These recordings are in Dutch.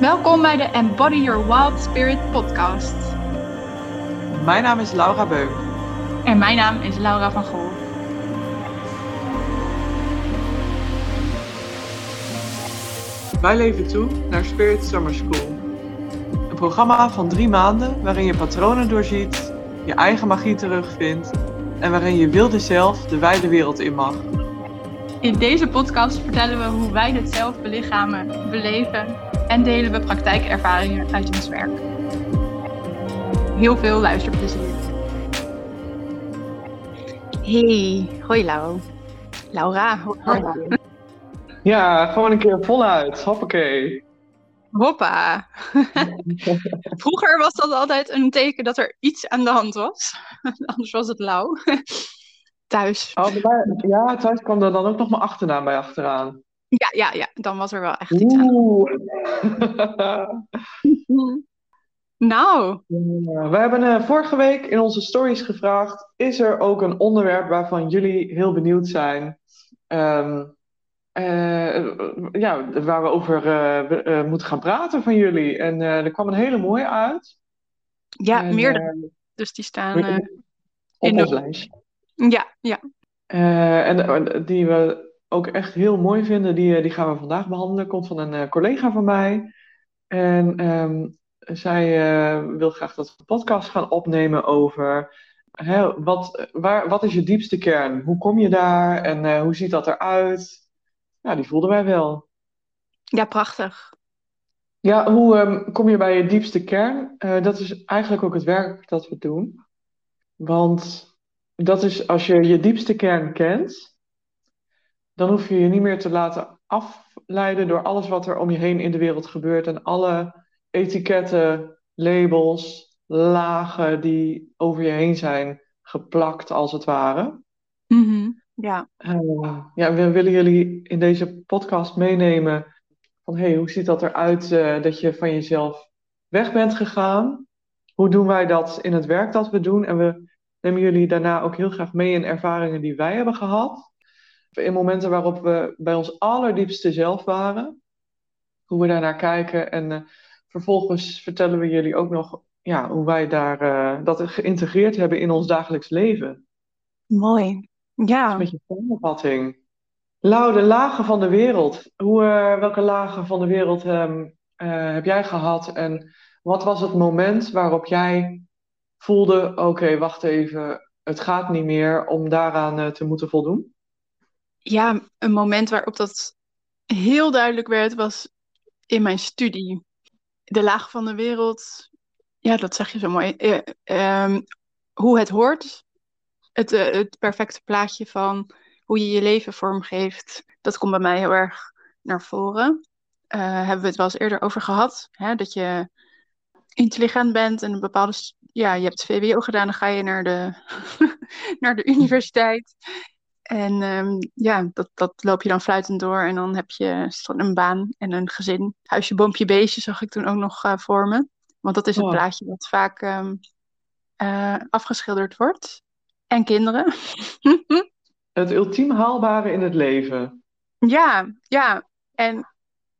Welkom bij de Embody Your Wild Spirit podcast. Mijn naam is Laura Beuk. En mijn naam is Laura van Gool. Wij leven toe naar Spirit Summer School. Een programma van drie maanden waarin je patronen doorziet, je eigen magie terugvindt en waarin je wilde zelf de wijde wereld in mag. In deze podcast vertellen we hoe wij dit zelf belichamen, beleven en delen we praktijkervaringen uit ons werk. Heel veel luisterplezier. Hey, hoi Lau. Laura, hoi. Ja, gewoon een keer voluit. Hoppakee. Hoppa. Vroeger was dat altijd een teken dat er iets aan de hand was. Anders was het lauw. Thuis. Oh, ja, thuis kwam er dan ook nog mijn achternaam bij achteraan. Ja, ja, ja. Dan was er wel echt iets aan. nou. we hebben uh, vorige week in onze stories gevraagd: is er ook een onderwerp waarvan jullie heel benieuwd zijn? Um, uh, ja, waar we over uh, moeten gaan praten van jullie. En er kwam een hele mooie uit. Ja, en, meerdere. dus die staan op ons lijstje. Ja, ja. en die we ook echt heel mooi vinden, die, die gaan we vandaag behandelen. Komt van een collega van mij. En um, zij wil graag dat we een podcast gaan opnemen over hè, wat, waar, wat is je diepste kern? Hoe kom je daar en hoe ziet dat eruit? Ja, die voelden wij wel. Ja, prachtig. Ja, hoe um, kom je bij je diepste kern? Uh, dat is eigenlijk ook het werk dat we doen. Want dat is als je je diepste kern kent, dan hoef je je niet meer te laten afleiden door alles wat er om je heen in de wereld gebeurt en alle etiketten, labels, lagen die over je heen zijn geplakt, als het ware. Mm ja. Uh, ja, we willen jullie in deze podcast meenemen van hey, hoe ziet dat eruit uh, dat je van jezelf weg bent gegaan? Hoe doen wij dat in het werk dat we doen? En we nemen jullie daarna ook heel graag mee in ervaringen die wij hebben gehad. In momenten waarop we bij ons allerdiepste zelf waren. Hoe we daarnaar kijken. En uh, vervolgens vertellen we jullie ook nog ja, hoe wij daar, dat geïntegreerd hebben in ons dagelijks leven. Mooi. Ja. Een beetje samenvatting. Lau, de lagen van de wereld. Hoe, uh, welke lagen van de wereld um, uh, heb jij gehad? En wat was het moment waarop jij voelde: oké, okay, wacht even, het gaat niet meer om daaraan te moeten voldoen? Ja, een moment waarop dat heel duidelijk werd was in mijn studie. De lagen van de wereld, ja, dat zeg je zo mooi. Um, hoe het hoort, het, uh, het perfecte plaatje van hoe je je leven vormgeeft, dat komt bij mij heel erg naar voren. Uh, hebben we het wel eens eerder over gehad, hè? dat je intelligent bent en een bepaalde, ja, je hebt VWO gedaan, dan ga je naar de, naar de universiteit. En um, ja, dat, dat loop je dan fluitend door en dan heb je een baan en een gezin. Huisje, boompje, beestje zag ik toen ook nog uh, voor me. Want dat is het oh. plaatje wat vaak um, uh, afgeschilderd wordt en kinderen. het ultiem haalbare in het leven. Ja, ja. En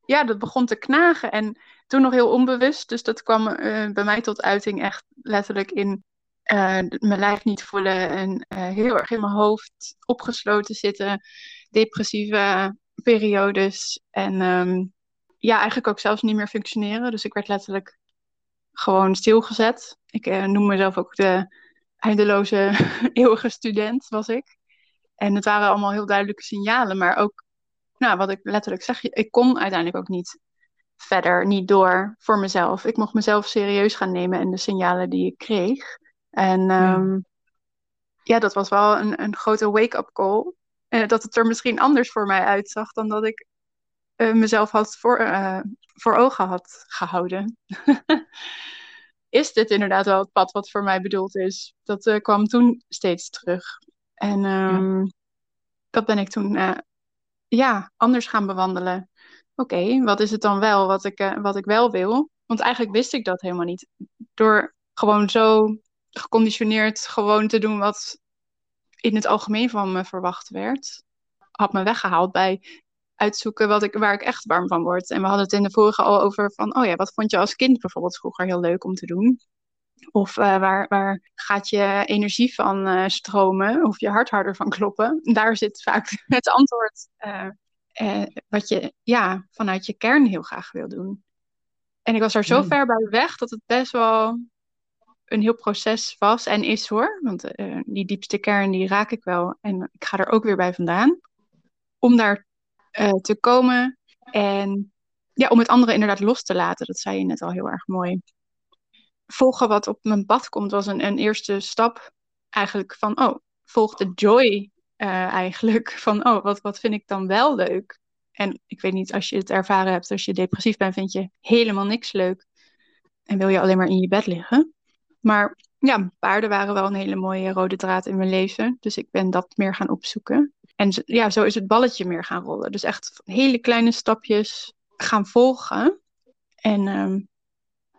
ja, dat begon te knagen. En toen nog heel onbewust. Dus dat kwam uh, bij mij tot uiting echt letterlijk in uh, mijn lijf niet voelen. En uh, heel erg in mijn hoofd opgesloten zitten. Depressieve periodes. En um, ja, eigenlijk ook zelfs niet meer functioneren. Dus ik werd letterlijk gewoon stilgezet. Ik noem mezelf ook de eindeloze eeuwige student was ik. En het waren allemaal heel duidelijke signalen, maar ook, nou, wat ik letterlijk zeg, ik kon uiteindelijk ook niet verder, niet door voor mezelf. Ik mocht mezelf serieus gaan nemen en de signalen die ik kreeg. En ja, um, ja dat was wel een, een grote wake-up call. Uh, dat het er misschien anders voor mij uitzag dan dat ik uh, mezelf had voor, uh, voor ogen had gehouden. is dit inderdaad wel het pad wat voor mij bedoeld is. Dat kwam toen steeds terug. En um, ja. dat ben ik toen ja, anders gaan bewandelen. Oké, okay, wat is het dan wel wat ik, wat ik wel wil? Want eigenlijk wist ik dat helemaal niet. Door gewoon zo geconditioneerd gewoon te doen wat in het algemeen van me verwacht werd, had me weggehaald bij uitzoeken wat ik, waar ik echt warm van word. En we hadden het in de vorige al over van, oh ja, wat vond je als kind bijvoorbeeld vroeger heel leuk om te doen? Of uh, waar, waar gaat je energie van uh, stromen? Of je hart harder van kloppen? Daar zit vaak het antwoord uh, wat je ja, vanuit je kern heel graag wil doen. En ik was daar zo ver bij weg dat het best wel een heel proces was en is hoor. Want die diepste kern die raak ik wel. En ik ga er ook weer bij vandaan. Om daar te komen en ja, om het andere inderdaad los te laten. Dat zei je net al heel erg mooi volgen wat op mijn pad komt, was een, een eerste stap eigenlijk van, oh, volg de joy uh, eigenlijk. Van, oh, wat, wat vind ik dan wel leuk? En ik weet niet, als je het ervaren hebt, als je depressief bent, vind je helemaal niks leuk. En wil je alleen maar in je bed liggen. Maar ja, paarden waren wel een hele mooie rode draad in mijn leven. Dus ik ben dat meer gaan opzoeken. En ja, zo is het balletje meer gaan rollen. Dus echt hele kleine stapjes gaan volgen. En um,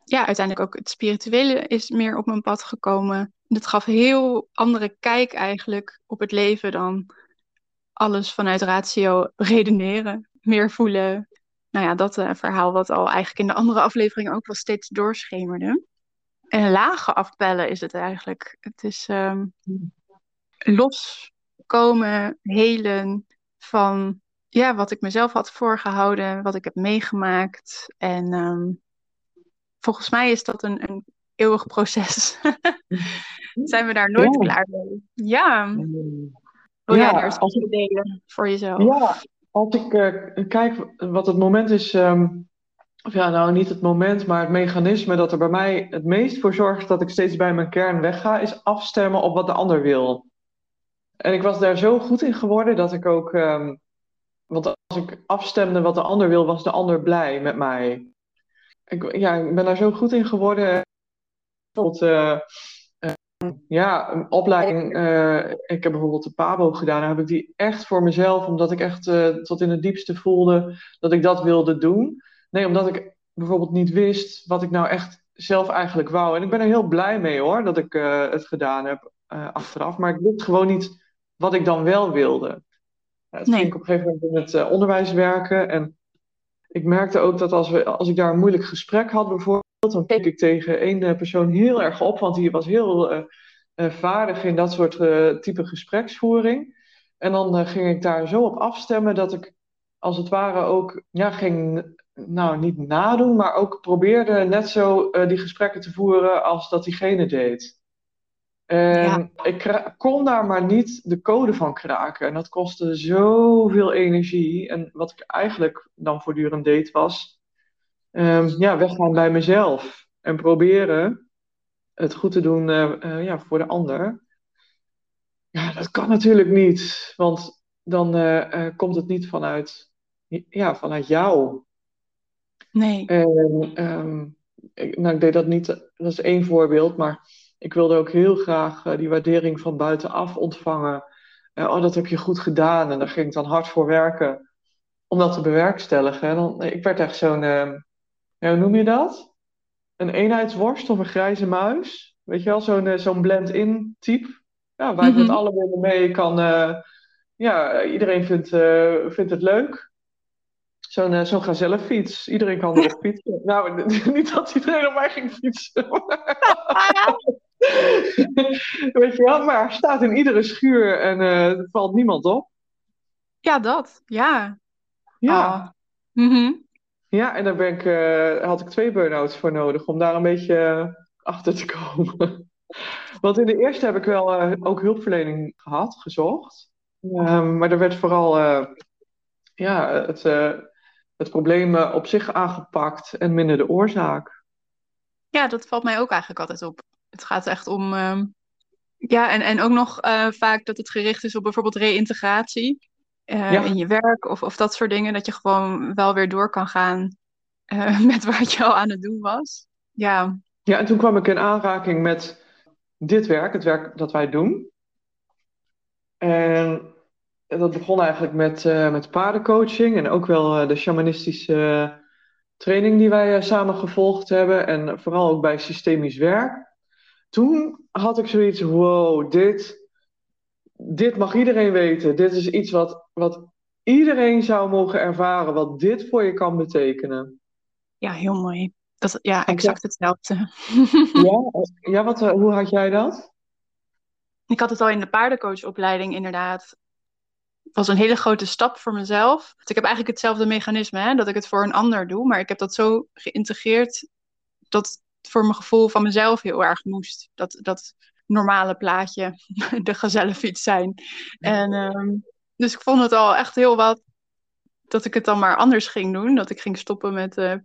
ja, uiteindelijk ook het spirituele is meer op mijn pad gekomen. Dat gaf een heel andere kijk eigenlijk op het leven dan alles vanuit ratio redeneren. Meer voelen. Nou ja, dat uh, verhaal wat al eigenlijk in de andere afleveringen ook wel steeds doorschemerde. En lagen afpellen is het eigenlijk. Het is um, loskomen, helen van ja, wat ik mezelf had voorgehouden, wat ik heb meegemaakt. En um, volgens mij is dat een, een eeuwig proces. Zijn we daar nooit klaar mee? Ja. Wil ja, jij eerst als ik, delen voor jezelf? Ja, als ik uh, kijk wat het moment is, um, of ja, nou niet het moment, maar het mechanisme dat er bij mij het meest voor zorgt dat ik steeds bij mijn kern wegga, is afstemmen op wat de ander wil. En ik was daar zo goed in geworden dat ik ook, um, want als ik afstemde wat de ander wil, was de ander blij met mij ik, ja, ik ben daar zo goed in geworden. Bijvoorbeeld, uh, uh, ja, een opleiding. Uh, ik heb bijvoorbeeld de PABO gedaan. Dan heb ik die echt voor mezelf, omdat ik echt tot in het diepste voelde dat ik dat wilde doen. Nee, omdat ik bijvoorbeeld niet wist wat ik nou echt zelf eigenlijk wou. En ik ben er heel blij mee hoor, dat ik het gedaan heb achteraf. Maar ik wist gewoon niet wat ik dan wel wilde. Ja, toen nee. ging ik op een gegeven moment in het onderwijs werken. En ik merkte ook dat als, we, als ik daar een moeilijk gesprek had, bijvoorbeeld, dan keek ik tegen één persoon heel erg op, want die was heel vaardig in dat soort type gespreksvoering. En dan ging ik daar zo op afstemmen dat ik als het ware ook ja, ging, nou niet nadoen, maar ook probeerde net zo die gesprekken te voeren als dat diegene deed. En ik kon daar maar niet de code van kraken. En dat kostte zoveel energie. En wat ik eigenlijk dan voortdurend deed was... Um, ja, weggaan bij mezelf. En proberen het goed te doen uh, uh, ja, voor de ander. Ja, dat kan natuurlijk niet. Want dan uh, komt het niet vanuit, ja, vanuit jou. Nee. En, um, ik, nou, ik deed dat niet... Dat is één voorbeeld, maar ik wilde ook heel graag uh, die waardering van buitenaf ontvangen. Uh, oh, dat heb je goed gedaan. En daar ging ik dan hard voor werken om dat te bewerkstelligen. En dan, ik werd echt zo'n, uh, hoe noem je dat? Een eenheidsworst of een grijze muis. Weet je wel, zo'n zo'n blend-in type. Ja, waar mm -hmm. met alle willen mee kan. ja, iedereen vindt, vindt het leuk. Zo'n uh, zo'n gazellenfiets. Iedereen kan erop fietsen. Nou, niet dat iedereen op mij ging fietsen. Weet je wel, maar staat in iedere schuur en uh, er valt niemand op. Ja, dat. Ja. Ja. Oh. Mm -hmm. Ja, en daar ben ik, uh, had ik twee burn-outs voor nodig om daar een beetje achter te komen. Want in de eerste heb ik wel uh, ook hulpverlening gehad, gezocht. Um, maar er werd vooral ja, het, het probleem op zich aangepakt en minder de oorzaak. Ja, dat valt mij ook eigenlijk altijd op. Het gaat echt om. Uh, ja, en, en ook nog uh, vaak dat het gericht is op bijvoorbeeld reïntegratie uh, ja. in je werk of, of dat soort dingen. Dat je gewoon wel weer door kan gaan eh, met wat je al aan het doen was. Ja. Ja, en toen kwam ik in aanraking met dit werk, het werk dat wij doen. En dat begon eigenlijk met, met paardencoaching en ook wel de shamanistische training die wij samen gevolgd hebben. En vooral ook bij systemisch werk toen had ik zoiets, wow, dit, dit mag iedereen weten. Dit is iets wat, wat iedereen zou mogen ervaren wat dit voor je kan betekenen. Ja, heel mooi. Dat, ja, exact hetzelfde. Ja, ja wat, eh, hoe had jij dat? Ik had het al in de paardencoachopleiding inderdaad. Was een hele grote stap voor mezelf. Ik heb eigenlijk hetzelfde mechanisme, hè, dat ik het voor een ander doe. Maar ik heb dat zo geïntegreerd dat het voor mijn gevoel van mezelf heel erg moest. Dat, dat normale plaatje de gezellenfiets zijn. En, ehm, dus ik vond het al echt heel wat dat ik het dan maar anders ging doen. Dat ik ging stoppen met uh,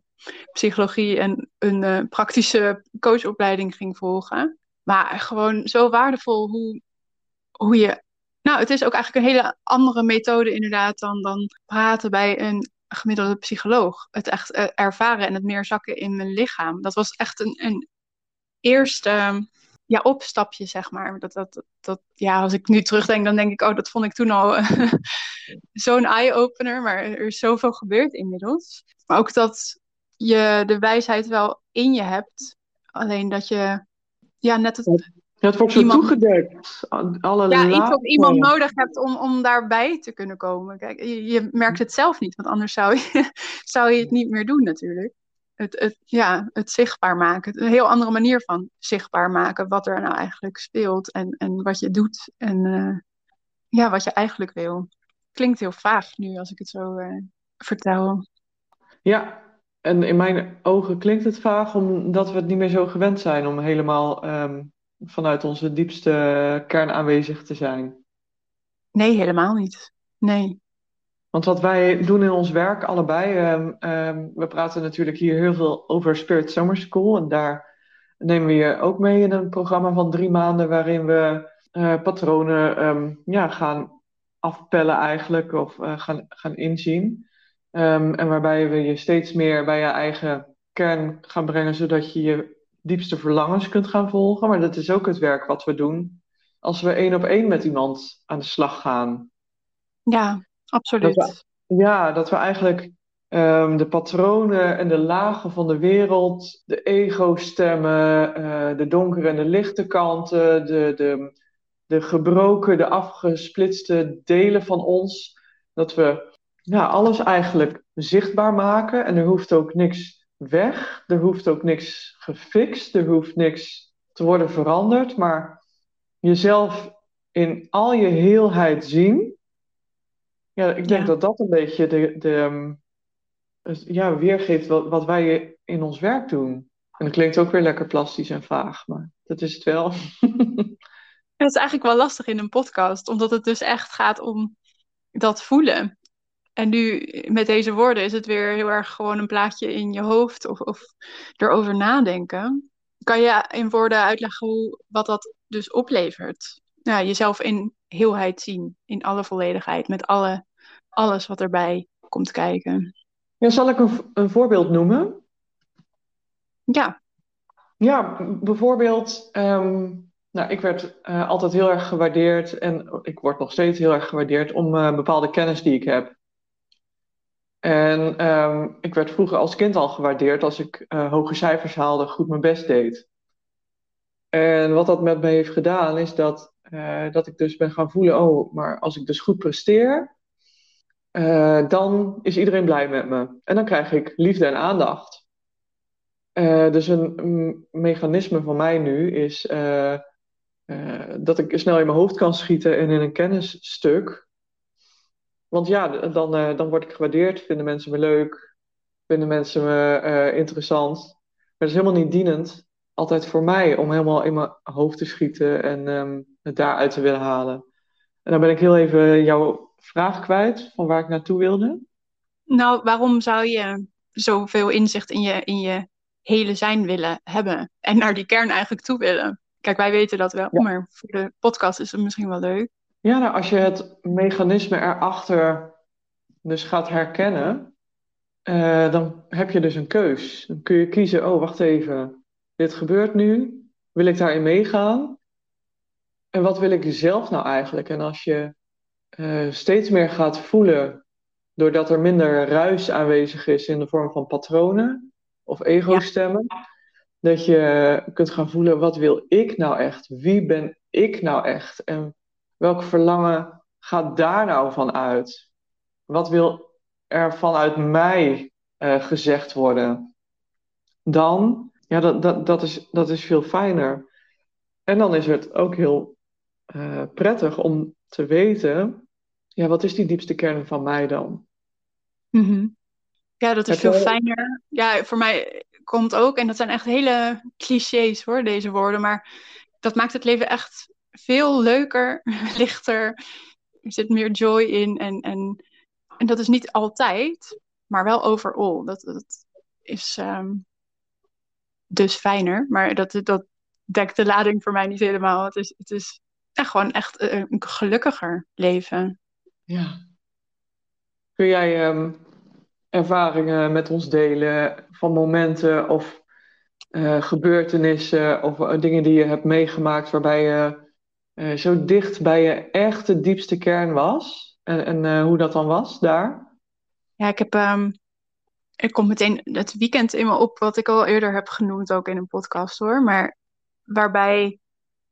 psychologie en een uh, praktische coachopleiding ging volgen. Maar gewoon zo waardevol hoe, hoe je. Nou, het is ook eigenlijk een hele andere methode inderdaad dan, dan praten bij een gemiddelde psycholoog. Het echt uh, ervaren en het meer zakken in mijn lichaam. Dat was echt een, een eerste ja, opstapje, zeg maar. Dat, dat, dat, ja, als ik nu terugdenk, dan denk ik, oh, dat vond ik toen al zo'n eye-opener. Maar er is zoveel gebeurd inmiddels. Maar ook dat je de wijsheid wel in je hebt. Alleen dat je ja, net het... Ja, het wordt zo iemand... toegedekt. Alle ja, iets of iemand nodig hebt om, om daarbij te kunnen komen. Kijk, je, je merkt het zelf niet, want anders zou je, zou je het niet meer doen natuurlijk het, het, ja, het zichtbaar maken. Een heel andere manier van zichtbaar maken wat er nou eigenlijk speelt en, en wat je doet en uh, ja, wat je eigenlijk wil. Klinkt heel vaag nu als ik het zo uh, vertel. Ja, en in mijn ogen klinkt het vaag omdat we het niet meer zo gewend zijn om helemaal um, vanuit onze diepste kern aanwezig te zijn. Nee, helemaal niet. Nee. Want wat wij doen in ons werk, allebei, um, um, we praten natuurlijk hier heel veel over Spirit Summer School. En daar nemen we je ook mee in een programma van drie maanden waarin we uh, patronen um, ja, gaan afpellen eigenlijk of uh, gaan, gaan inzien. en waarbij we je steeds meer bij je eigen kern gaan brengen, zodat je je diepste verlangens kunt gaan volgen. Maar dat is ook het werk wat we doen als we één op één met iemand aan de slag gaan. Ja, Absoluut. Dat we, ja, dat we eigenlijk um, de patronen en de lagen van de wereld, de ego-stemmen, uh, de donkere en de lichte kanten, de, de, de gebroken, de afgesplitste delen van ons, dat we ja, alles eigenlijk zichtbaar maken en er hoeft ook niks weg, er hoeft ook niks gefixt, er hoeft niks te worden veranderd, maar jezelf in al je heelheid zien ja, ik denk dat dat een beetje de, de, um, ja, weergeeft wat, wat wij in ons werk doen. En dat klinkt ook weer lekker plastisch en vaag, maar dat is het wel. Het is eigenlijk wel lastig in een podcast, omdat het dus echt gaat om dat voelen. En nu met deze woorden is het weer heel erg gewoon een plaatje in je hoofd of, of erover nadenken. Kan je in woorden uitleggen hoe, wat dat dus oplevert? Ja, jezelf in heelheid zien, in alle volledigheid, met alle, alles wat erbij komt kijken. Ja, zal ik een, een voorbeeld noemen? Ja. Ja, bijvoorbeeld, um, nou, ik werd uh, altijd heel erg gewaardeerd en ik word nog steeds heel erg gewaardeerd om uh, bepaalde kennis die ik heb. En um, ik werd vroeger als kind al gewaardeerd als ik uh, hoge cijfers haalde, goed mijn best deed. En wat dat met me heeft gedaan, is dat uh, dat ik dus ben gaan voelen, oh, maar als ik dus goed presteer, uh, dan is iedereen blij met me. En dan krijg ik liefde en aandacht. Dus een, mechanisme van mij nu is dat ik snel in mijn hoofd kan schieten en in een kennisstuk. Want ja, dan, dan word ik gewaardeerd, vinden mensen me leuk, vinden mensen me interessant. Maar dat is helemaal niet dienend altijd voor mij om helemaal in mijn hoofd te schieten en um, het daaruit te willen halen. En dan ben ik heel even jouw vraag kwijt van waar ik naartoe wilde. Nou, waarom zou je zoveel inzicht in je, in je hele zijn willen hebben en naar die kern eigenlijk toe willen? Kijk, wij weten dat wel, maar voor de podcast is het misschien wel leuk. Ja, nou, als je het mechanisme erachter dus gaat herkennen, uh, dan heb je dus een keus. Dan kun je kiezen, oh, wacht even, dit gebeurt nu, wil ik daarin meegaan? En wat wil ik zelf nou eigenlijk? En als je uh, steeds meer gaat voelen, doordat er minder ruis aanwezig is in de vorm van patronen of ego-stemmen, ja. dat je kunt gaan voelen, wat wil ik nou echt? Wie ben ik nou echt? En welk verlangen gaat daar nou van uit? wat wil er vanuit mij uh, gezegd worden, dan, ja, dat, dat, dat, is, dat is veel fijner. En dan is het ook heel uh, prettig om te weten, ja, wat is die diepste kern van mij dan? Mm Ja, dat is veel fijner. Ja, voor mij komt ook, en dat zijn echt hele clichés hoor, deze woorden, maar dat maakt het leven echt veel leuker, lichter. Er zit meer joy in en, en, en dat is niet altijd, maar wel overal. Dat, dat is um, dus fijner, maar dat, dat dekt de lading voor mij niet helemaal. Het is, het is echt gewoon echt een gelukkiger leven. Ja. Kun jij um, ervaringen met ons delen van momenten of uh, gebeurtenissen of uh, dingen die je hebt meegemaakt waarbij je uh, zo dicht bij je echte diepste kern was? En, en hoe dat dan was daar? Ja, ik heb. Um, er komt meteen het weekend in me op, wat ik al eerder heb genoemd, ook in een podcast hoor. Maar waarbij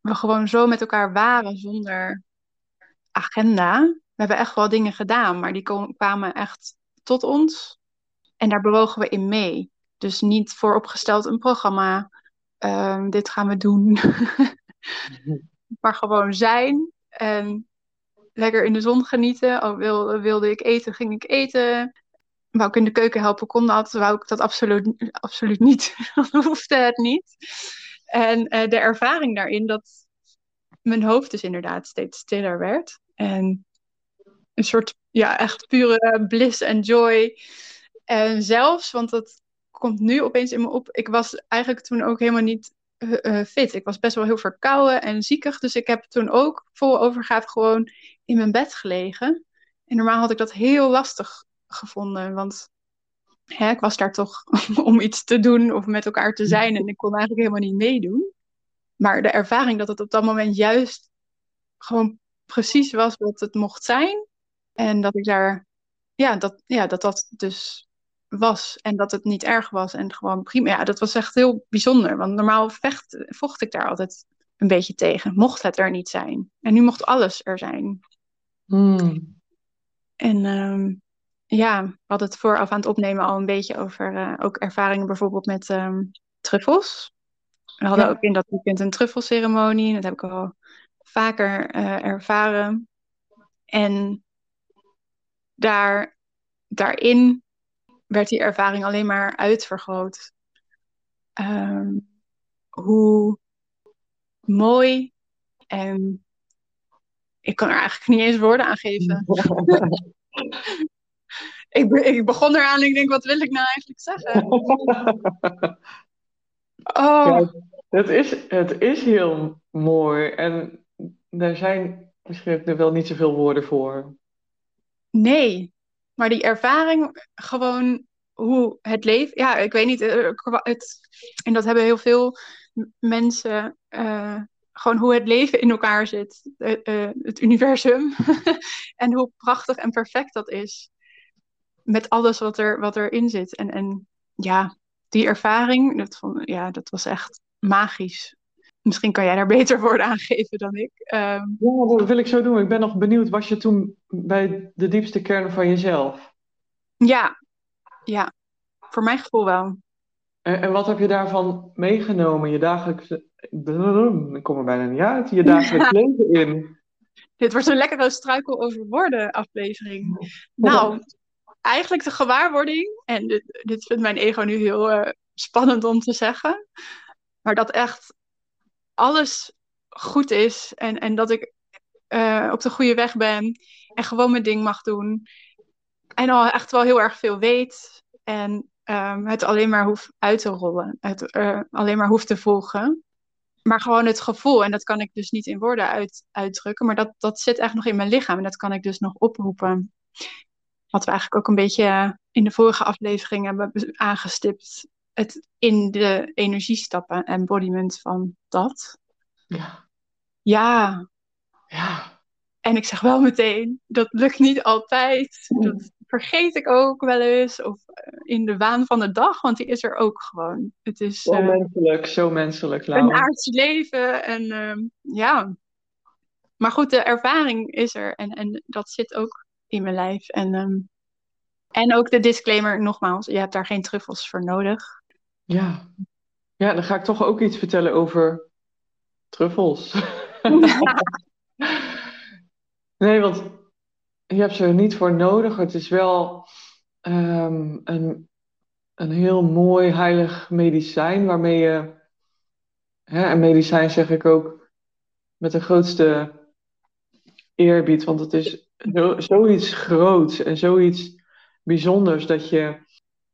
we gewoon zo met elkaar waren zonder agenda. We hebben echt wel dingen gedaan, maar die kwamen echt tot ons. En daar bewogen we in mee. Dus niet vooropgesteld een programma. Um, dit gaan we doen. maar gewoon zijn. En lekker in de zon genieten. Oh, wil, wilde ik eten, ging ik eten. Wou ik in de keuken helpen, kon dat. Wou ik dat absoluut, absoluut niet. Dan hoefde het niet. En uh, de ervaring daarin dat mijn hoofd dus inderdaad steeds stiller werd. En een soort, ja, echt pure bliss en joy. En zelfs, want dat komt nu opeens in me op. Ik was eigenlijk toen ook helemaal niet uh, fit. Ik was best wel heel verkouden en ziekig. Dus ik heb toen ook vol overgaat gewoon in mijn bed gelegen. En normaal had ik dat heel lastig gevonden. Want hè, ik was daar toch om iets te doen of met elkaar te zijn. En ik kon eigenlijk helemaal niet meedoen. Maar de ervaring dat het op dat moment juist gewoon precies was wat het mocht zijn. En dat ik daar, ja, dat, ja, dat dat dus was en dat het niet erg was en gewoon prima. Ja, dat was echt heel bijzonder, want normaal vecht, vocht ik daar altijd een beetje tegen. Mocht het er niet zijn. En nu mocht alles er zijn. Hmm. En um, ja, we hadden het vooraf aan het opnemen al een beetje over uh, ook ervaringen bijvoorbeeld met um, truffels. We hadden ja. ook in dat weekend een truffelceremonie. Dat heb ik al vaker uh, ervaren. En daar, daarin werd die ervaring alleen maar uitvergroot. Um, hoe mooi en ik kan er eigenlijk niet eens woorden aan geven. ik, be ik, begon eraan en ik denk, wat wil ik nou eigenlijk zeggen? oh. Ja, het, is, het is heel mooi en er zijn misschien er wel niet zoveel woorden voor. Nee, maar die ervaring gewoon hoe het leven. Ja, ik weet niet. Eh, het, en dat hebben heel veel mensen. Uh, gewoon hoe het leven in elkaar zit. Het universum. en hoe prachtig en perfect dat is. Met alles wat, er, wat erin zit. En, en ja, die ervaring, dat, ja, dat was echt magisch. Misschien kan jij daar beter woorden aan geven dan ik. Um, ja, dat wil ik zo doen. Ik ben nog benieuwd, was je toen bij de diepste kern van jezelf? Ja, ja. Voor mijn gevoel wel. En, en wat heb je daarvan meegenomen? Je dagelijks... Ik kom er bijna niet uit. Je dagelijks leven in. Dit wordt een lekkere struikel over woorden aflevering. Nou, eigenlijk de gewaarwording, en dit, dit vindt mijn ego nu heel uh, spannend om te zeggen, maar dat echt alles goed is en, en dat ik uh, op de goede weg ben en gewoon mijn ding mag doen. En al echt wel heel erg veel weet en um, het alleen maar hoeft uit te rollen, het uh, alleen maar hoeft te volgen. Maar gewoon het gevoel, en dat kan ik dus niet in woorden uit, uitdrukken, maar dat, dat zit echt nog in mijn lichaam en dat kan ik dus nog oproepen. Wat we eigenlijk ook een beetje in de vorige aflevering hebben aangestipt. Het in de energie stappen, embodiment van dat. Ja. Ja. Ja. En ik zeg wel meteen, dat lukt niet altijd. Dat vergeet ik ook wel eens. Of eh, in de waan van de dag, want die is er ook gewoon. Het is, zo uh, menselijk, zo menselijk. Laura. Een aards leven en uh, ja. Maar goed, de ervaring is er en, en dat zit ook in mijn lijf. En, ehm, en ook de disclaimer, nogmaals, je hebt daar geen truffels voor nodig. Ja. Ja, dan ga ik toch ook iets vertellen over truffels. nee, want je hebt ze er niet voor nodig. Het is wel ehm, een, een heel mooi heilig medicijn waarmee je, hè, en medicijn zeg ik ook met de grootste eerbied, want het is zo, zoiets groots en zoiets bijzonders dat je,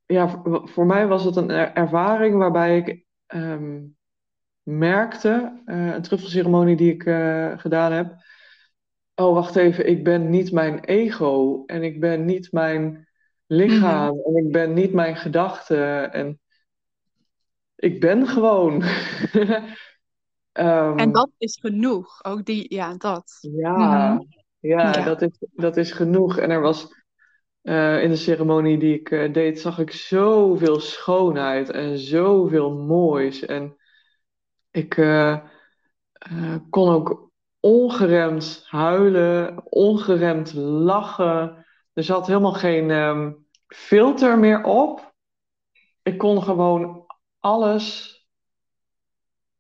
ja, voor mij was het een ervaring waarbij ik ehm, merkte, uh, een truffelceremonie die ik uh, gedaan heb, oh wacht even, ik ben niet mijn ego en ik ben niet mijn lichaam Mhm. en ik ben niet mijn gedachten en ik ben gewoon. Ehm, En dat is genoeg. Ook die, ja, dat. Ja, Mhm. ja, Ja. dat is, dat is genoeg. En er was eh, in de ceremonie die ik eh, deed, zag ik zoveel schoonheid en zoveel moois. En ik eh, kon ook ongeremd huilen, ongeremd lachen. Er zat helemaal geen ehm, filter meer op. Ik kon gewoon alles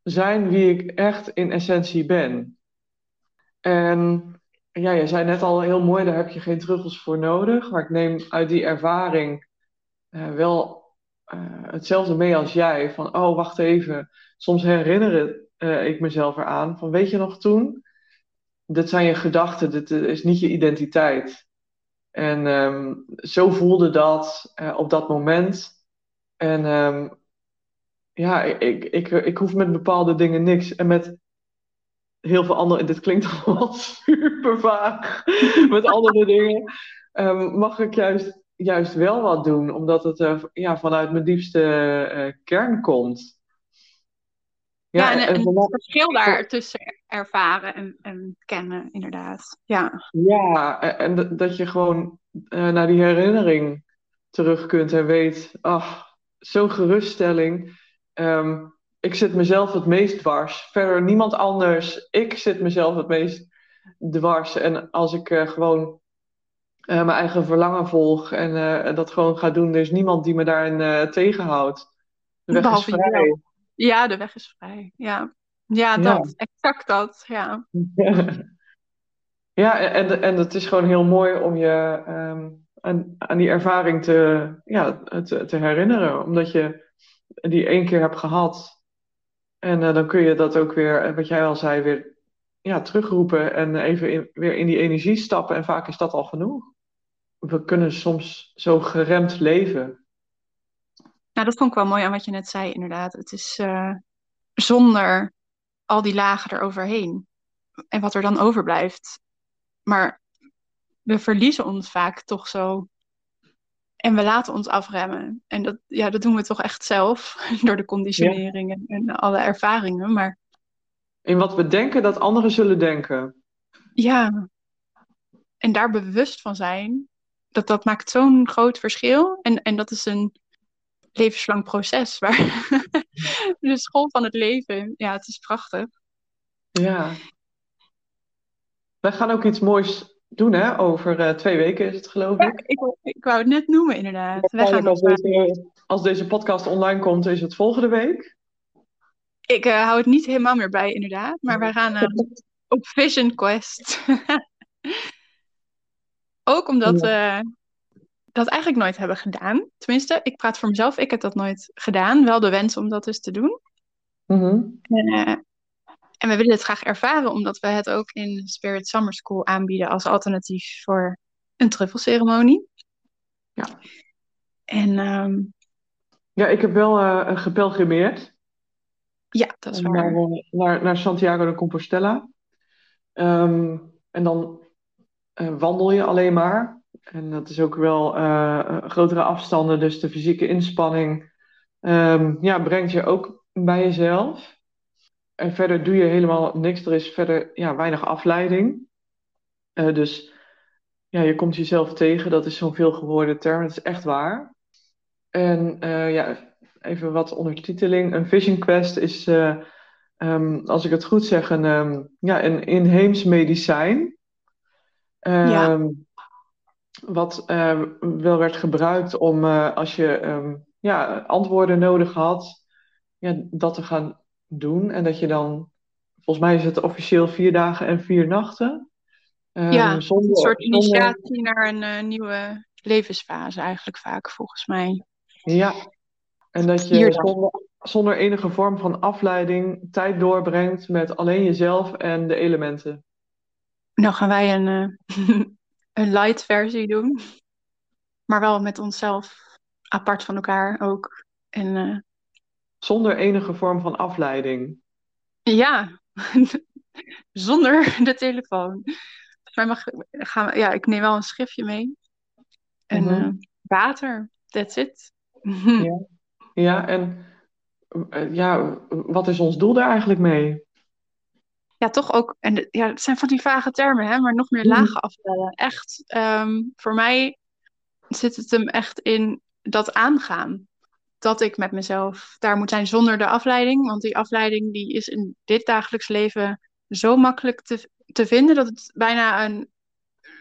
zijn wie ik echt in essentie ben. En ja, je zei net al heel mooi, daar heb je geen truffels voor nodig. Maar ik neem uit die ervaring eh, wel eh, hetzelfde mee als jij. Van, oh, wacht even. Soms herinner eh, ik mezelf eraan. Van, weet je nog toen? Dit zijn je gedachten, dit is niet je identiteit. En ehm, zo voelde dat op dat moment. En ehm, ja, ik, ik, ik, ik hoef met bepaalde dingen niks. En met heel veel andere, dit klinkt allemaal super vaag, met andere dingen, ehm, mag ik juist, juist wel wat doen, omdat het eh, ja, vanuit mijn diepste eh, kern komt. Ja, en, en het verschil daar tussen ervaren en, en kennen, inderdaad. Ja. Ja, en, dat je gewoon eh, naar die herinnering terug kunt en weet, ach, zo'n geruststelling. Ehm, ik zit mezelf het meest dwars. Verder niemand anders. Ik zit mezelf het meest dwars. En als ik eh, gewoon eh, mijn eigen verlangen volg en eh, dat gewoon ga doen, er is niemand die me daarin tegenhoudt. De weg is Behalve vrij. jezelf. Ja, de weg is vrij. Ja, ja Ja. dat. Exact dat. Ja. Ja, en, en het is gewoon heel mooi om je ehm, aan, aan die ervaring te, ja, te, te herinneren. Omdat je die één keer hebt gehad. En eh, dan kun je dat ook weer, eh, wat jij al zei, weer ja, terugroepen en even weer in die energie stappen. En vaak is dat al genoeg. We kunnen soms zo geremd leven. Nou, dat vond ik wel mooi aan wat je net zei, inderdaad. Het is eh, zonder al die lagen eroverheen. En wat er dan overblijft. Maar we verliezen ons vaak toch zo. En we laten ons afremmen. En dat, ja, dat doen we toch echt zelf. Door de conditionering en, en alle ervaringen. Maar In wat we denken dat anderen zullen denken. ja, en daar bewust van zijn. Dat, dat maakt zo'n groot verschil. En, en dat is een levenslang proces. Waar de school van het leven. Ja, het is prachtig. Ja. Wij gaan ook iets moois doen, hè? Over eh, twee weken is het, geloof Ja, ik. ik, wou- ik wou het net noemen, inderdaad. Wij gaan als deze, als deze podcast online komt, is het volgende week. Ik eh, hou het niet helemaal meer bij, inderdaad. Maar wij gaan eh, op Vision Quest. Ook omdat we dat eigenlijk nooit hebben gedaan. Tenminste, ik praat voor mezelf. Ik heb dat nooit gedaan. Wel de wens om dat eens te doen. Mhm. Eh, en we willen het graag ervaren, omdat we het ook in Spirit Summer School aanbieden als alternatief voor een truffelceremonie. Ja. En ehm, Ja, ik heb wel eh gepelgrimeerd ja, dat is waar. eh, naar, naar Santiago de Compostela. Ehm, en dan eh, wandel je alleen maar. En dat is ook wel grotere afstanden, dus de fysieke inspanning ehm, ja, brengt je ook bij jezelf. En verder doe je helemaal niks. Er is verder ja, weinig afleiding. Eh, dus ja, je komt jezelf tegen. Dat is zo'n veelgehoorde term. Dat is echt waar. En eh, ja, even wat ondertiteling. Een Vision Quest is, eh, ehm, als ik het goed zeg, een, ehm, ja, een inheems medicijn. Ja. Ehm, wat wel werd gebruikt om als je ja, antwoorden nodig had, ja, dat te gaan doen. En dat je dan, volgens mij is het officieel vier dagen en vier nachten. Ehm, ja, zonder, een soort initiatie naar een uh, nieuwe levensfase eigenlijk vaak, volgens mij. Ja, en dat je zonder, zonder enige vorm van afleiding tijd doorbrengt met alleen jezelf en de elementen. Nou gaan wij een, een light versie doen. Maar wel met onszelf apart van elkaar ook. En, uh... Zonder enige vorm van afleiding. Ja, zonder de telefoon. Mag, gaan we, ja, ik neem wel een schriftje mee. En mm -hmm. uh, water, that's it. ja. ja, en uh, ja, wat is ons doel daar eigenlijk mee? ja, toch ook, en ja, het zijn van die vage termen, hè, maar nog meer mm. lagen afbellen. Echt, um, voor mij zit het hem echt in dat aangaan. Dat ik met mezelf daar moet zijn zonder de afleiding. Want die afleiding die is in dit dagelijks leven zo makkelijk te, te vinden dat het bijna een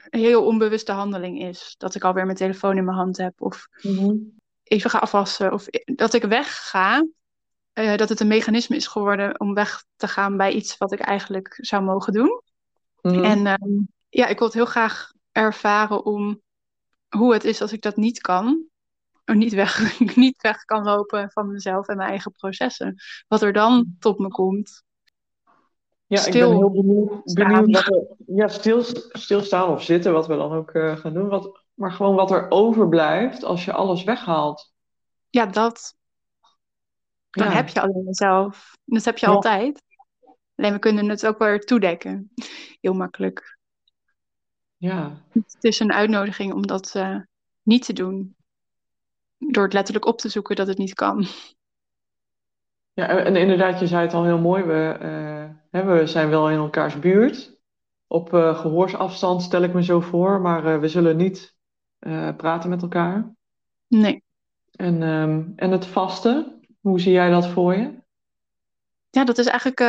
heel onbewuste handeling is. Dat ik alweer mijn telefoon in mijn hand heb. Of mm-hmm. even ga afwassen. Of dat ik wegga uh, dat het een mechanisme is geworden om weg te gaan bij iets wat ik eigenlijk zou mogen doen. Mm. En uh, ja, ik wil het heel graag ervaren om hoe het is als ik dat niet kan. Niet weg, niet weg kan lopen van mezelf en mijn eigen processen. Wat er dan tot me komt. Ja, ik ben heel benieuwd, benieuwd wat ja, stil, stilstaan of zitten, wat we dan ook uh, gaan doen. Wat, maar gewoon wat er overblijft als je alles weghaalt. Ja, dat. Dan heb je alleen zelf. Dat heb je altijd. Alleen we kunnen het ook weer toedekken. Heel makkelijk. Ja. Het is een uitnodiging om dat uh, niet te doen. Door het letterlijk op te zoeken dat het niet kan. Ja, en inderdaad, je zei het al heel mooi. We, uh, hè, we zijn wel in elkaars buurt. Op uh, gehoorsafstand stel ik me zo voor. Maar we zullen niet praten met elkaar. Nee. En, um, en het vasten, hoe zie jij dat voor je? Ja, dat is eigenlijk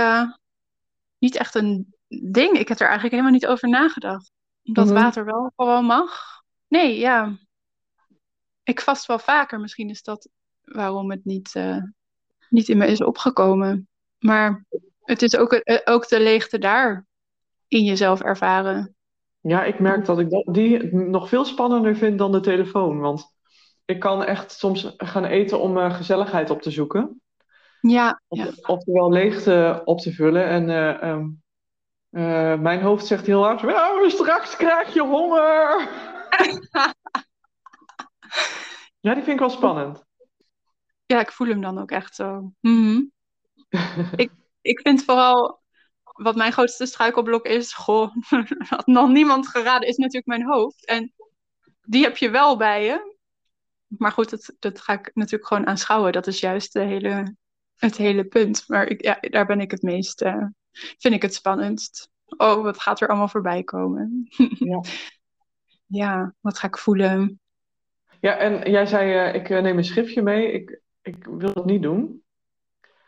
niet echt een ding. Ik heb er eigenlijk helemaal niet over nagedacht. Dat mm -hmm. water wel gewoon mag. Nee, ja. Ik vast wel vaker. Misschien is dat waarom het niet, uh, niet in me is opgekomen. Maar het is ook, uh, ook de leegte daar in jezelf ervaren. Ja, ik merk dat ik dat, die nog veel spannender vind dan de telefoon. Want ik kan echt soms gaan eten om uh, gezelligheid op te zoeken. Ja. Of, ja. Oftewel leegte op te vullen. En uh, um, uh, mijn hoofd zegt heel hard: oh, straks krijg je honger. ja, die vind ik wel spannend. Ja, ik voel hem dan ook echt zo. -hmm. ik, ik vind vooral wat mijn grootste struikelblok is, goh, had nog niemand geraden, is natuurlijk mijn hoofd. En die heb je wel bij je. Maar goed, dat, dat ga ik natuurlijk gewoon aanschouwen. Dat is juist de hele, het hele punt. Maar ik, ja, daar ben ik het meest, uh, vind ik het spannendst. Oh, wat gaat er allemaal voorbij komen? Ja, ja wat ga ik voelen? Ja, en jij zei, uh, ik uh, neem een schriftje mee. Ik, ik wil dat niet doen.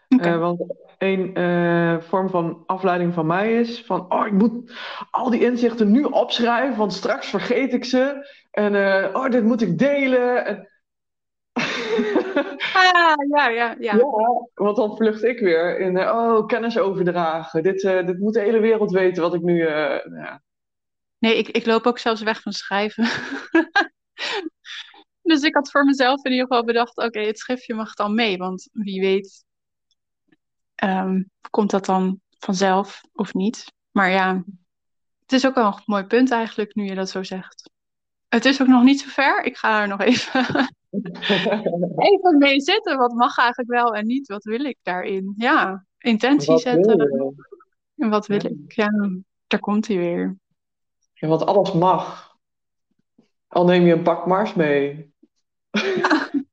Okay. want een vorm van afleiding van mij is van, oh, ik moet al die inzichten nu opschrijven, want straks vergeet ik ze. En oh, dit moet ik delen. En, ah, ja, ja, ja. ja, want dan vlucht ik weer in, oh, kennis overdragen. Dit, dit moet de hele wereld weten wat ik nu. Ja. Nee, ik, ik loop ook zelfs weg van schrijven. dus ik had voor mezelf in ieder geval bedacht: oké, okay, het schriftje mag dan mee, want wie weet um, komt dat dan vanzelf of niet. Maar ja, het is ook wel een mooi punt eigenlijk, nu je dat zo zegt. Het is ook nog niet zo ver. Ik ga er nog even even mee zitten. Wat mag eigenlijk wel en niet? Wat wil ik daarin? Ja, intentie wat zetten. En wat wil ja. ik? Ja, daar komt hij weer. Ja, want alles mag. Al neem je een pak Mars mee.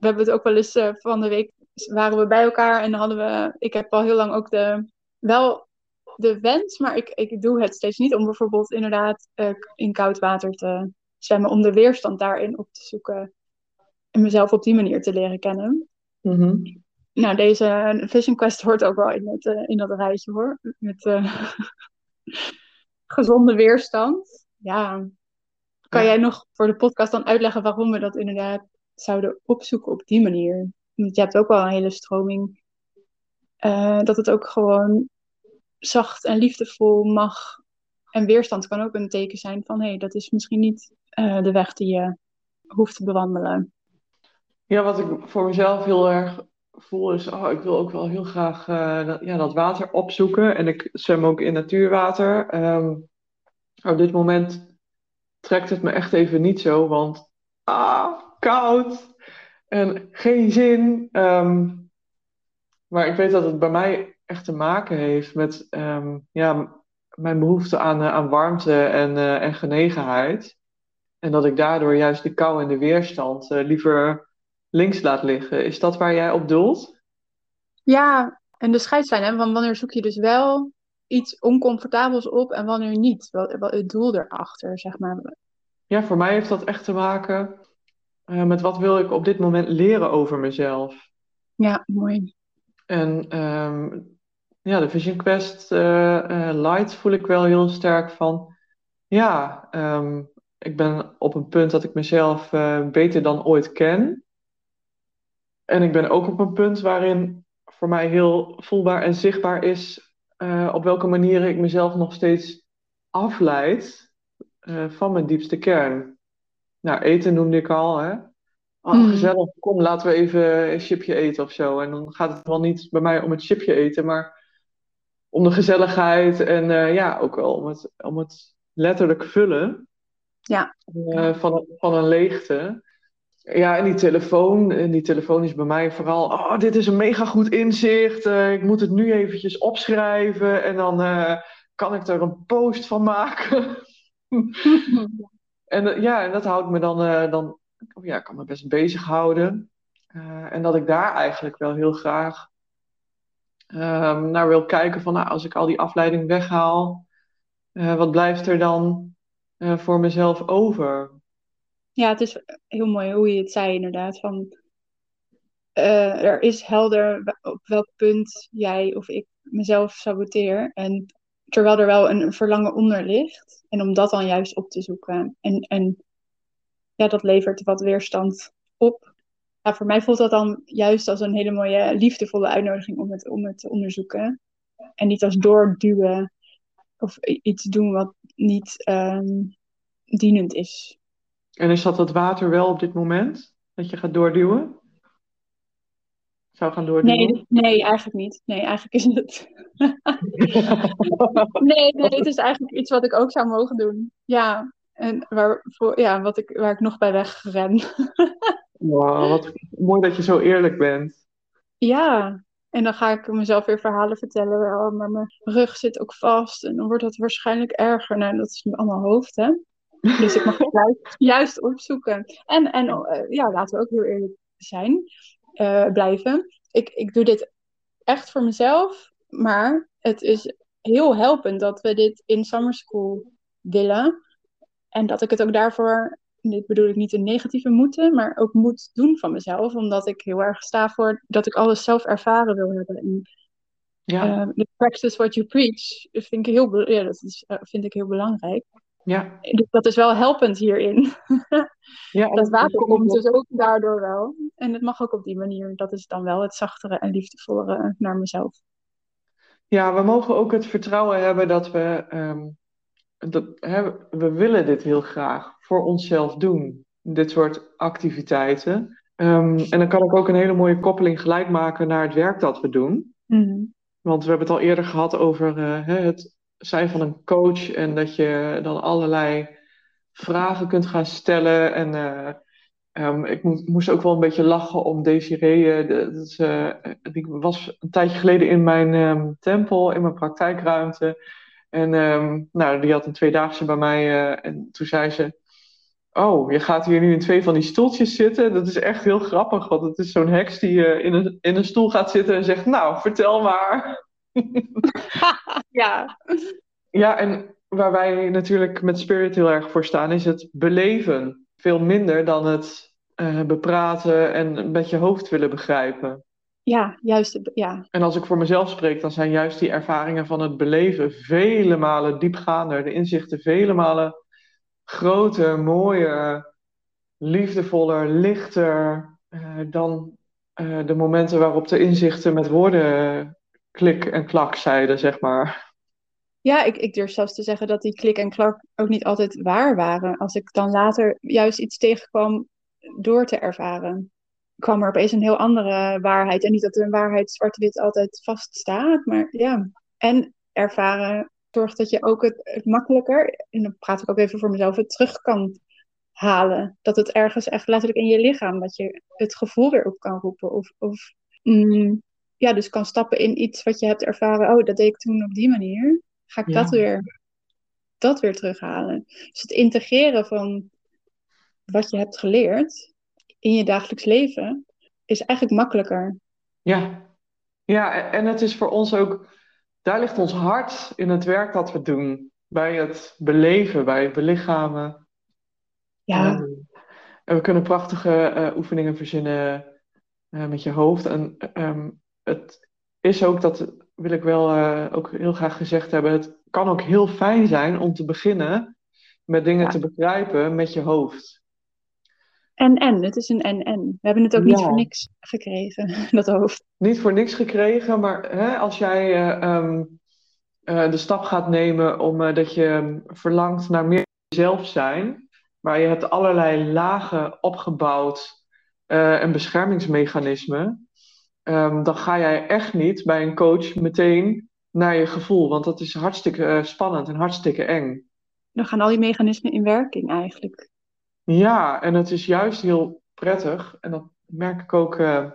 We hebben het ook wel eens uh, van de week waren we bij elkaar en hadden we. Ik heb al heel lang ook de wel de wens, maar ik, ik doe het steeds niet om bijvoorbeeld inderdaad uh, in koud water te zwemmen, om de weerstand daarin op te zoeken en mezelf op die manier te leren kennen. Mm-hmm. Nou, deze Vision Quest hoort ook wel in, het, uh, in dat rijtje hoor. Met gezonde weerstand. Ja, Kan Ja. jij nog voor de podcast dan uitleggen waarom we dat inderdaad zouden opzoeken op die manier? Want je hebt ook wel een hele stroming. eh, dat het ook gewoon zacht en liefdevol mag. En weerstand kan ook een teken zijn van hé, hey, dat is misschien niet eh, de weg die je hoeft te bewandelen. Ja, wat ik voor mezelf heel erg voel is, oh, ik wil ook wel heel graag eh, dat, ja, dat water opzoeken. En ik zwem ook in natuurwater. Ehm, op dit moment trekt het me echt even niet zo, want ah, koud en geen zin. Ehm, maar ik weet dat het bij mij echt te maken heeft met ehm, ja, mijn behoefte aan, eh, aan warmte en, eh, en genegenheid. En dat ik daardoor juist de kou en de weerstand eh, liever links laat liggen. Is dat waar jij op doelt? Ja, en de scheidslijn, hè, van wanneer zoek je dus wel iets oncomfortabels op en wanneer niet? Wel, wel het doel erachter, zeg maar. Ja, voor mij heeft dat echt te maken eh, met wat wil ik op dit moment leren over mezelf. Ja, mooi. En ehm, ja, de Vision Quest eh, Lite voel ik wel heel sterk van. Ja, ehm, ik ben op een punt dat ik mezelf beter dan ooit ken. En ik ben ook op een punt waarin voor mij heel voelbaar en zichtbaar is eh, op welke manieren ik mezelf nog steeds afleid eh, van mijn diepste kern. Nou, eten noemde ik al, hè. Oh, Mm. gezellig, kom, laten we even een chipje eten of zo. En dan gaat het wel niet bij mij om het chipje eten, maar om de gezelligheid en eh, ja, ook wel om het, om het letterlijk vullen Ja. van, van een leegte. Ja, en die telefoon, en die telefoon is bij mij vooral, oh, dit is een mega goed inzicht. eh, ik moet het nu eventjes opschrijven en dan eh, kan ik er een post van maken. En eh, ja, en dat houdt me dan, eh, dan oh ja, kan me best bezighouden. Eh en dat ik daar eigenlijk wel heel graag ehm, naar wil kijken van, nou, als ik al die afleiding weghaal, eh, wat blijft er dan eh, voor mezelf over? Ja, het is heel mooi hoe je het zei, inderdaad. Van, eh, er is helder op welk punt jij of ik mezelf saboteer. En terwijl er wel een verlangen onder ligt. En om dat dan juist op te zoeken. En, en ja, dat levert wat weerstand op. Ja, voor mij voelt dat dan juist als een hele mooie, liefdevolle uitnodiging om het, om het te onderzoeken. En niet als doorduwen of iets doen wat niet ehm, dienend is. En is dat het water wel op dit moment? Dat je gaat doorduwen? Zou gaan doorduwen? Nee, nee, eigenlijk niet. Nee, eigenlijk is het. Nee, nee, het is eigenlijk iets wat ik ook zou mogen doen. Ja, en waar, voor, ja, wat ik, waar ik nog bij wegren. Wow, wat mooi dat je zo eerlijk bent. Ja, en dan ga ik mezelf weer verhalen vertellen. Oh, maar mijn rug zit ook vast en dan wordt dat waarschijnlijk erger. Nou, dat is allemaal hoofd, hè? Dus ik mag het juist, juist opzoeken. En, en eh, ja, laten we ook heel eerlijk zijn, eh, blijven. Ik, ik doe dit echt voor mezelf, maar het is heel helpend dat we dit in summer school willen. En dat ik het ook daarvoor, dit bedoel ik niet een negatieve moeten, maar ook moet doen van mezelf. Omdat ik heel erg sta voor dat ik alles zelf ervaren wil hebben. En Ja, eh, practice what you preach vind ik heel, ja, dat is, vind ik heel belangrijk. Ja. Dus dat is wel helpend hierin. ja Dat water kom komt dus ook daardoor wel. En het mag ook op die manier. Dat is dan wel het zachtere en liefdevollere naar mezelf. Ja, we mogen ook het vertrouwen hebben dat we, ehm, dat, hè, we willen dit heel graag voor onszelf doen, dit soort activiteiten. Ehm, en dan kan ik ook een hele mooie koppeling gelijk maken naar het werk dat we doen. Want we hebben het al eerder gehad over eh, het zijn van een coach en dat je dan allerlei vragen kunt gaan stellen. En eh, ehm, ik mo- moest ook wel een beetje lachen om Desiree. eh, de- dat is, eh, die was een tijdje geleden in mijn ehm, tempel, in mijn praktijkruimte. En ehm, nou, die had een tweedaagse bij mij. en toen zei ze: Oh, je gaat hier nu in twee van die stoeltjes zitten. Dat is echt heel grappig, want het is zo'n heks die in, een, in een stoel gaat zitten en zegt: Nou, vertel maar. Ja. Ja, en waar wij natuurlijk met Spirit heel erg voor staan, is het beleven. Veel minder dan het eh, bepraten en met je hoofd willen begrijpen. Ja, juist. Ja. En als ik voor mezelf spreek, dan zijn juist die ervaringen van het beleven vele malen diepgaander, de inzichten vele malen groter, mooier, liefdevoller, lichter eh, dan eh, de momenten waarop de inzichten met woorden klik en klak zeiden, zeg maar. Ja, ik, ik durf zelfs te zeggen dat die klik en klak ook niet altijd waar waren. Als ik dan later juist iets tegenkwam door te ervaren, kwam er opeens een heel andere waarheid. En niet dat een waarheid zwart-wit altijd vaststaat, maar ja. En ervaren zorgt dat je ook het, makkelijker, en dan praat ik ook even voor mezelf, het terug kan halen. Dat het ergens echt letterlijk in je lichaam, dat je het gevoel weer op kan roepen. Of, of mm, ja, dus kan stappen in iets wat je hebt ervaren. Oh, dat deed ik toen op die manier. Ga ik Ja. dat, weer, dat weer terughalen. Dus het integreren van wat je hebt geleerd in je dagelijks leven is eigenlijk makkelijker. Ja, ja, en- het is voor ons ook, daar ligt ons hart in het werk dat we doen. Bij het beleven, bij het belichamen. Ja, en we kunnen prachtige eh, oefeningen verzinnen eh, met je hoofd. En ehm, het is ook, dat wil ik wel eh, ook heel graag gezegd hebben, het kan ook heel fijn zijn om te beginnen met dingen Ja. te begrijpen met je hoofd. en en. Het is een en en. We hebben het ook niet voor niks gekregen, dat hoofd. Niet voor niks gekregen, maar hè, als jij eh, ehm, eh, de stap gaat nemen om eh, dat je verlangt naar meer zelf zijn, maar je hebt allerlei lagen opgebouwd en beschermingsmechanismen, ehm, dan ga jij echt niet bij een coach meteen naar je gevoel, want dat is hartstikke eh, spannend en hartstikke eng. Dan gaan al die mechanismen in werking eigenlijk. Ja, en het is juist heel prettig, en dat merk ik ook eh,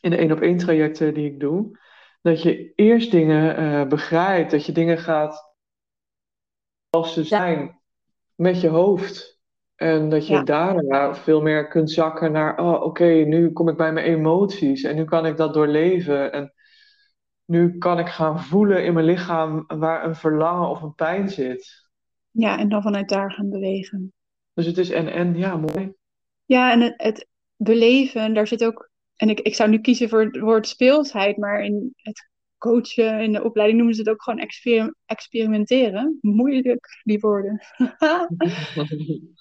in de één op één trajecten die ik doe, dat je eerst dingen eh, begrijpt, dat je dingen gaat als ze zijn met je hoofd. En dat je Ja. daarna veel meer kunt zakken naar, oh oké, nu kom ik bij mijn emoties en nu kan ik dat doorleven. En nu kan ik gaan voelen in mijn lichaam waar een verlangen of een pijn zit. Ja, en dan vanuit daar gaan bewegen. Dus het is en en, ja, mooi. Ja, en het, het beleven, daar zit ook. En ik, ik zou nu kiezen voor het woord speelsheid, maar in het coachen, in de opleiding noemen ze het ook gewoon exper- experimenteren. Moeilijk, die woorden.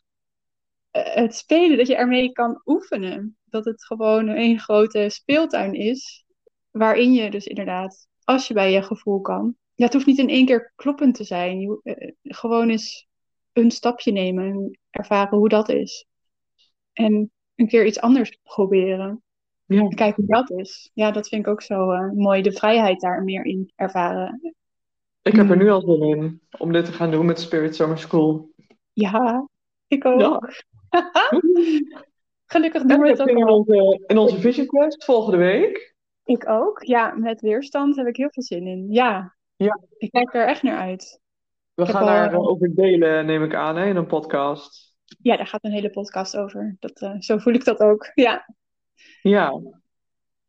Eh, het spelen, dat je ermee kan oefenen. Dat het gewoon een grote speeltuin is, waarin je dus inderdaad, als je bij je gevoel kan. Ja, het hoeft niet in één keer kloppend te zijn. Je, eh, gewoon eens een stapje nemen en ervaren hoe dat is. En een keer iets anders proberen. Ja. En kijken hoe dat is. Ja, dat vind ik ook zo eh, mooi. De vrijheid daar meer in ervaren. Ik heb er nu al zin in om dit te gaan doen met Spirit Summer School. Ja, ik ook. Ja. Gelukkig En doen we we het ook in onze, in onze Vision Quest volgende week. Ik ook. Ja, met weerstand heb ik heel veel zin in. Ja. Ja. Ik kijk er echt naar uit. We gaan daar eh, over delen, neem ik aan, hè, in een podcast. Ja, daar gaat een hele podcast over. Dat, eh, zo voel ik dat ook. Ja. Ja.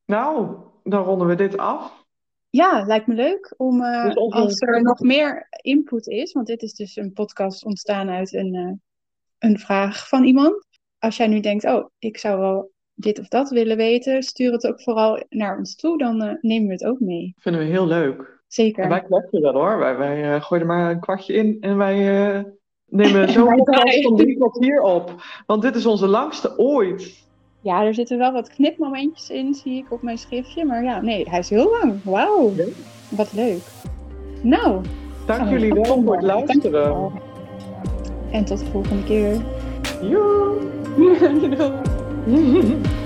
Nou, dan ronden we dit af. Ja, lijkt me leuk om eh, Dus als er nog meer input is, want dit is dus een podcast ontstaan uit een, een vraag van iemand. Als jij nu denkt, oh, ik zou wel dit of dat willen weten, stuur het ook vooral naar ons toe, dan eh, nemen we het ook mee. Vinden we heel leuk. Zeker. En wij kletsen wel hoor. Wij, wij eh, gooien er maar een kwartje in en wij eh, nemen zo'n draaien. van drie kwartier op. Want dit is onze langste ooit. Ja, er zitten wel wat knipmomentjes in, zie ik op mijn schriftje. Maar ja, nee, hij is heel lang. Wauw, wat leuk. Nou, Dank we jullie wel voor het luisteren. En tot de volgende keer. Joe!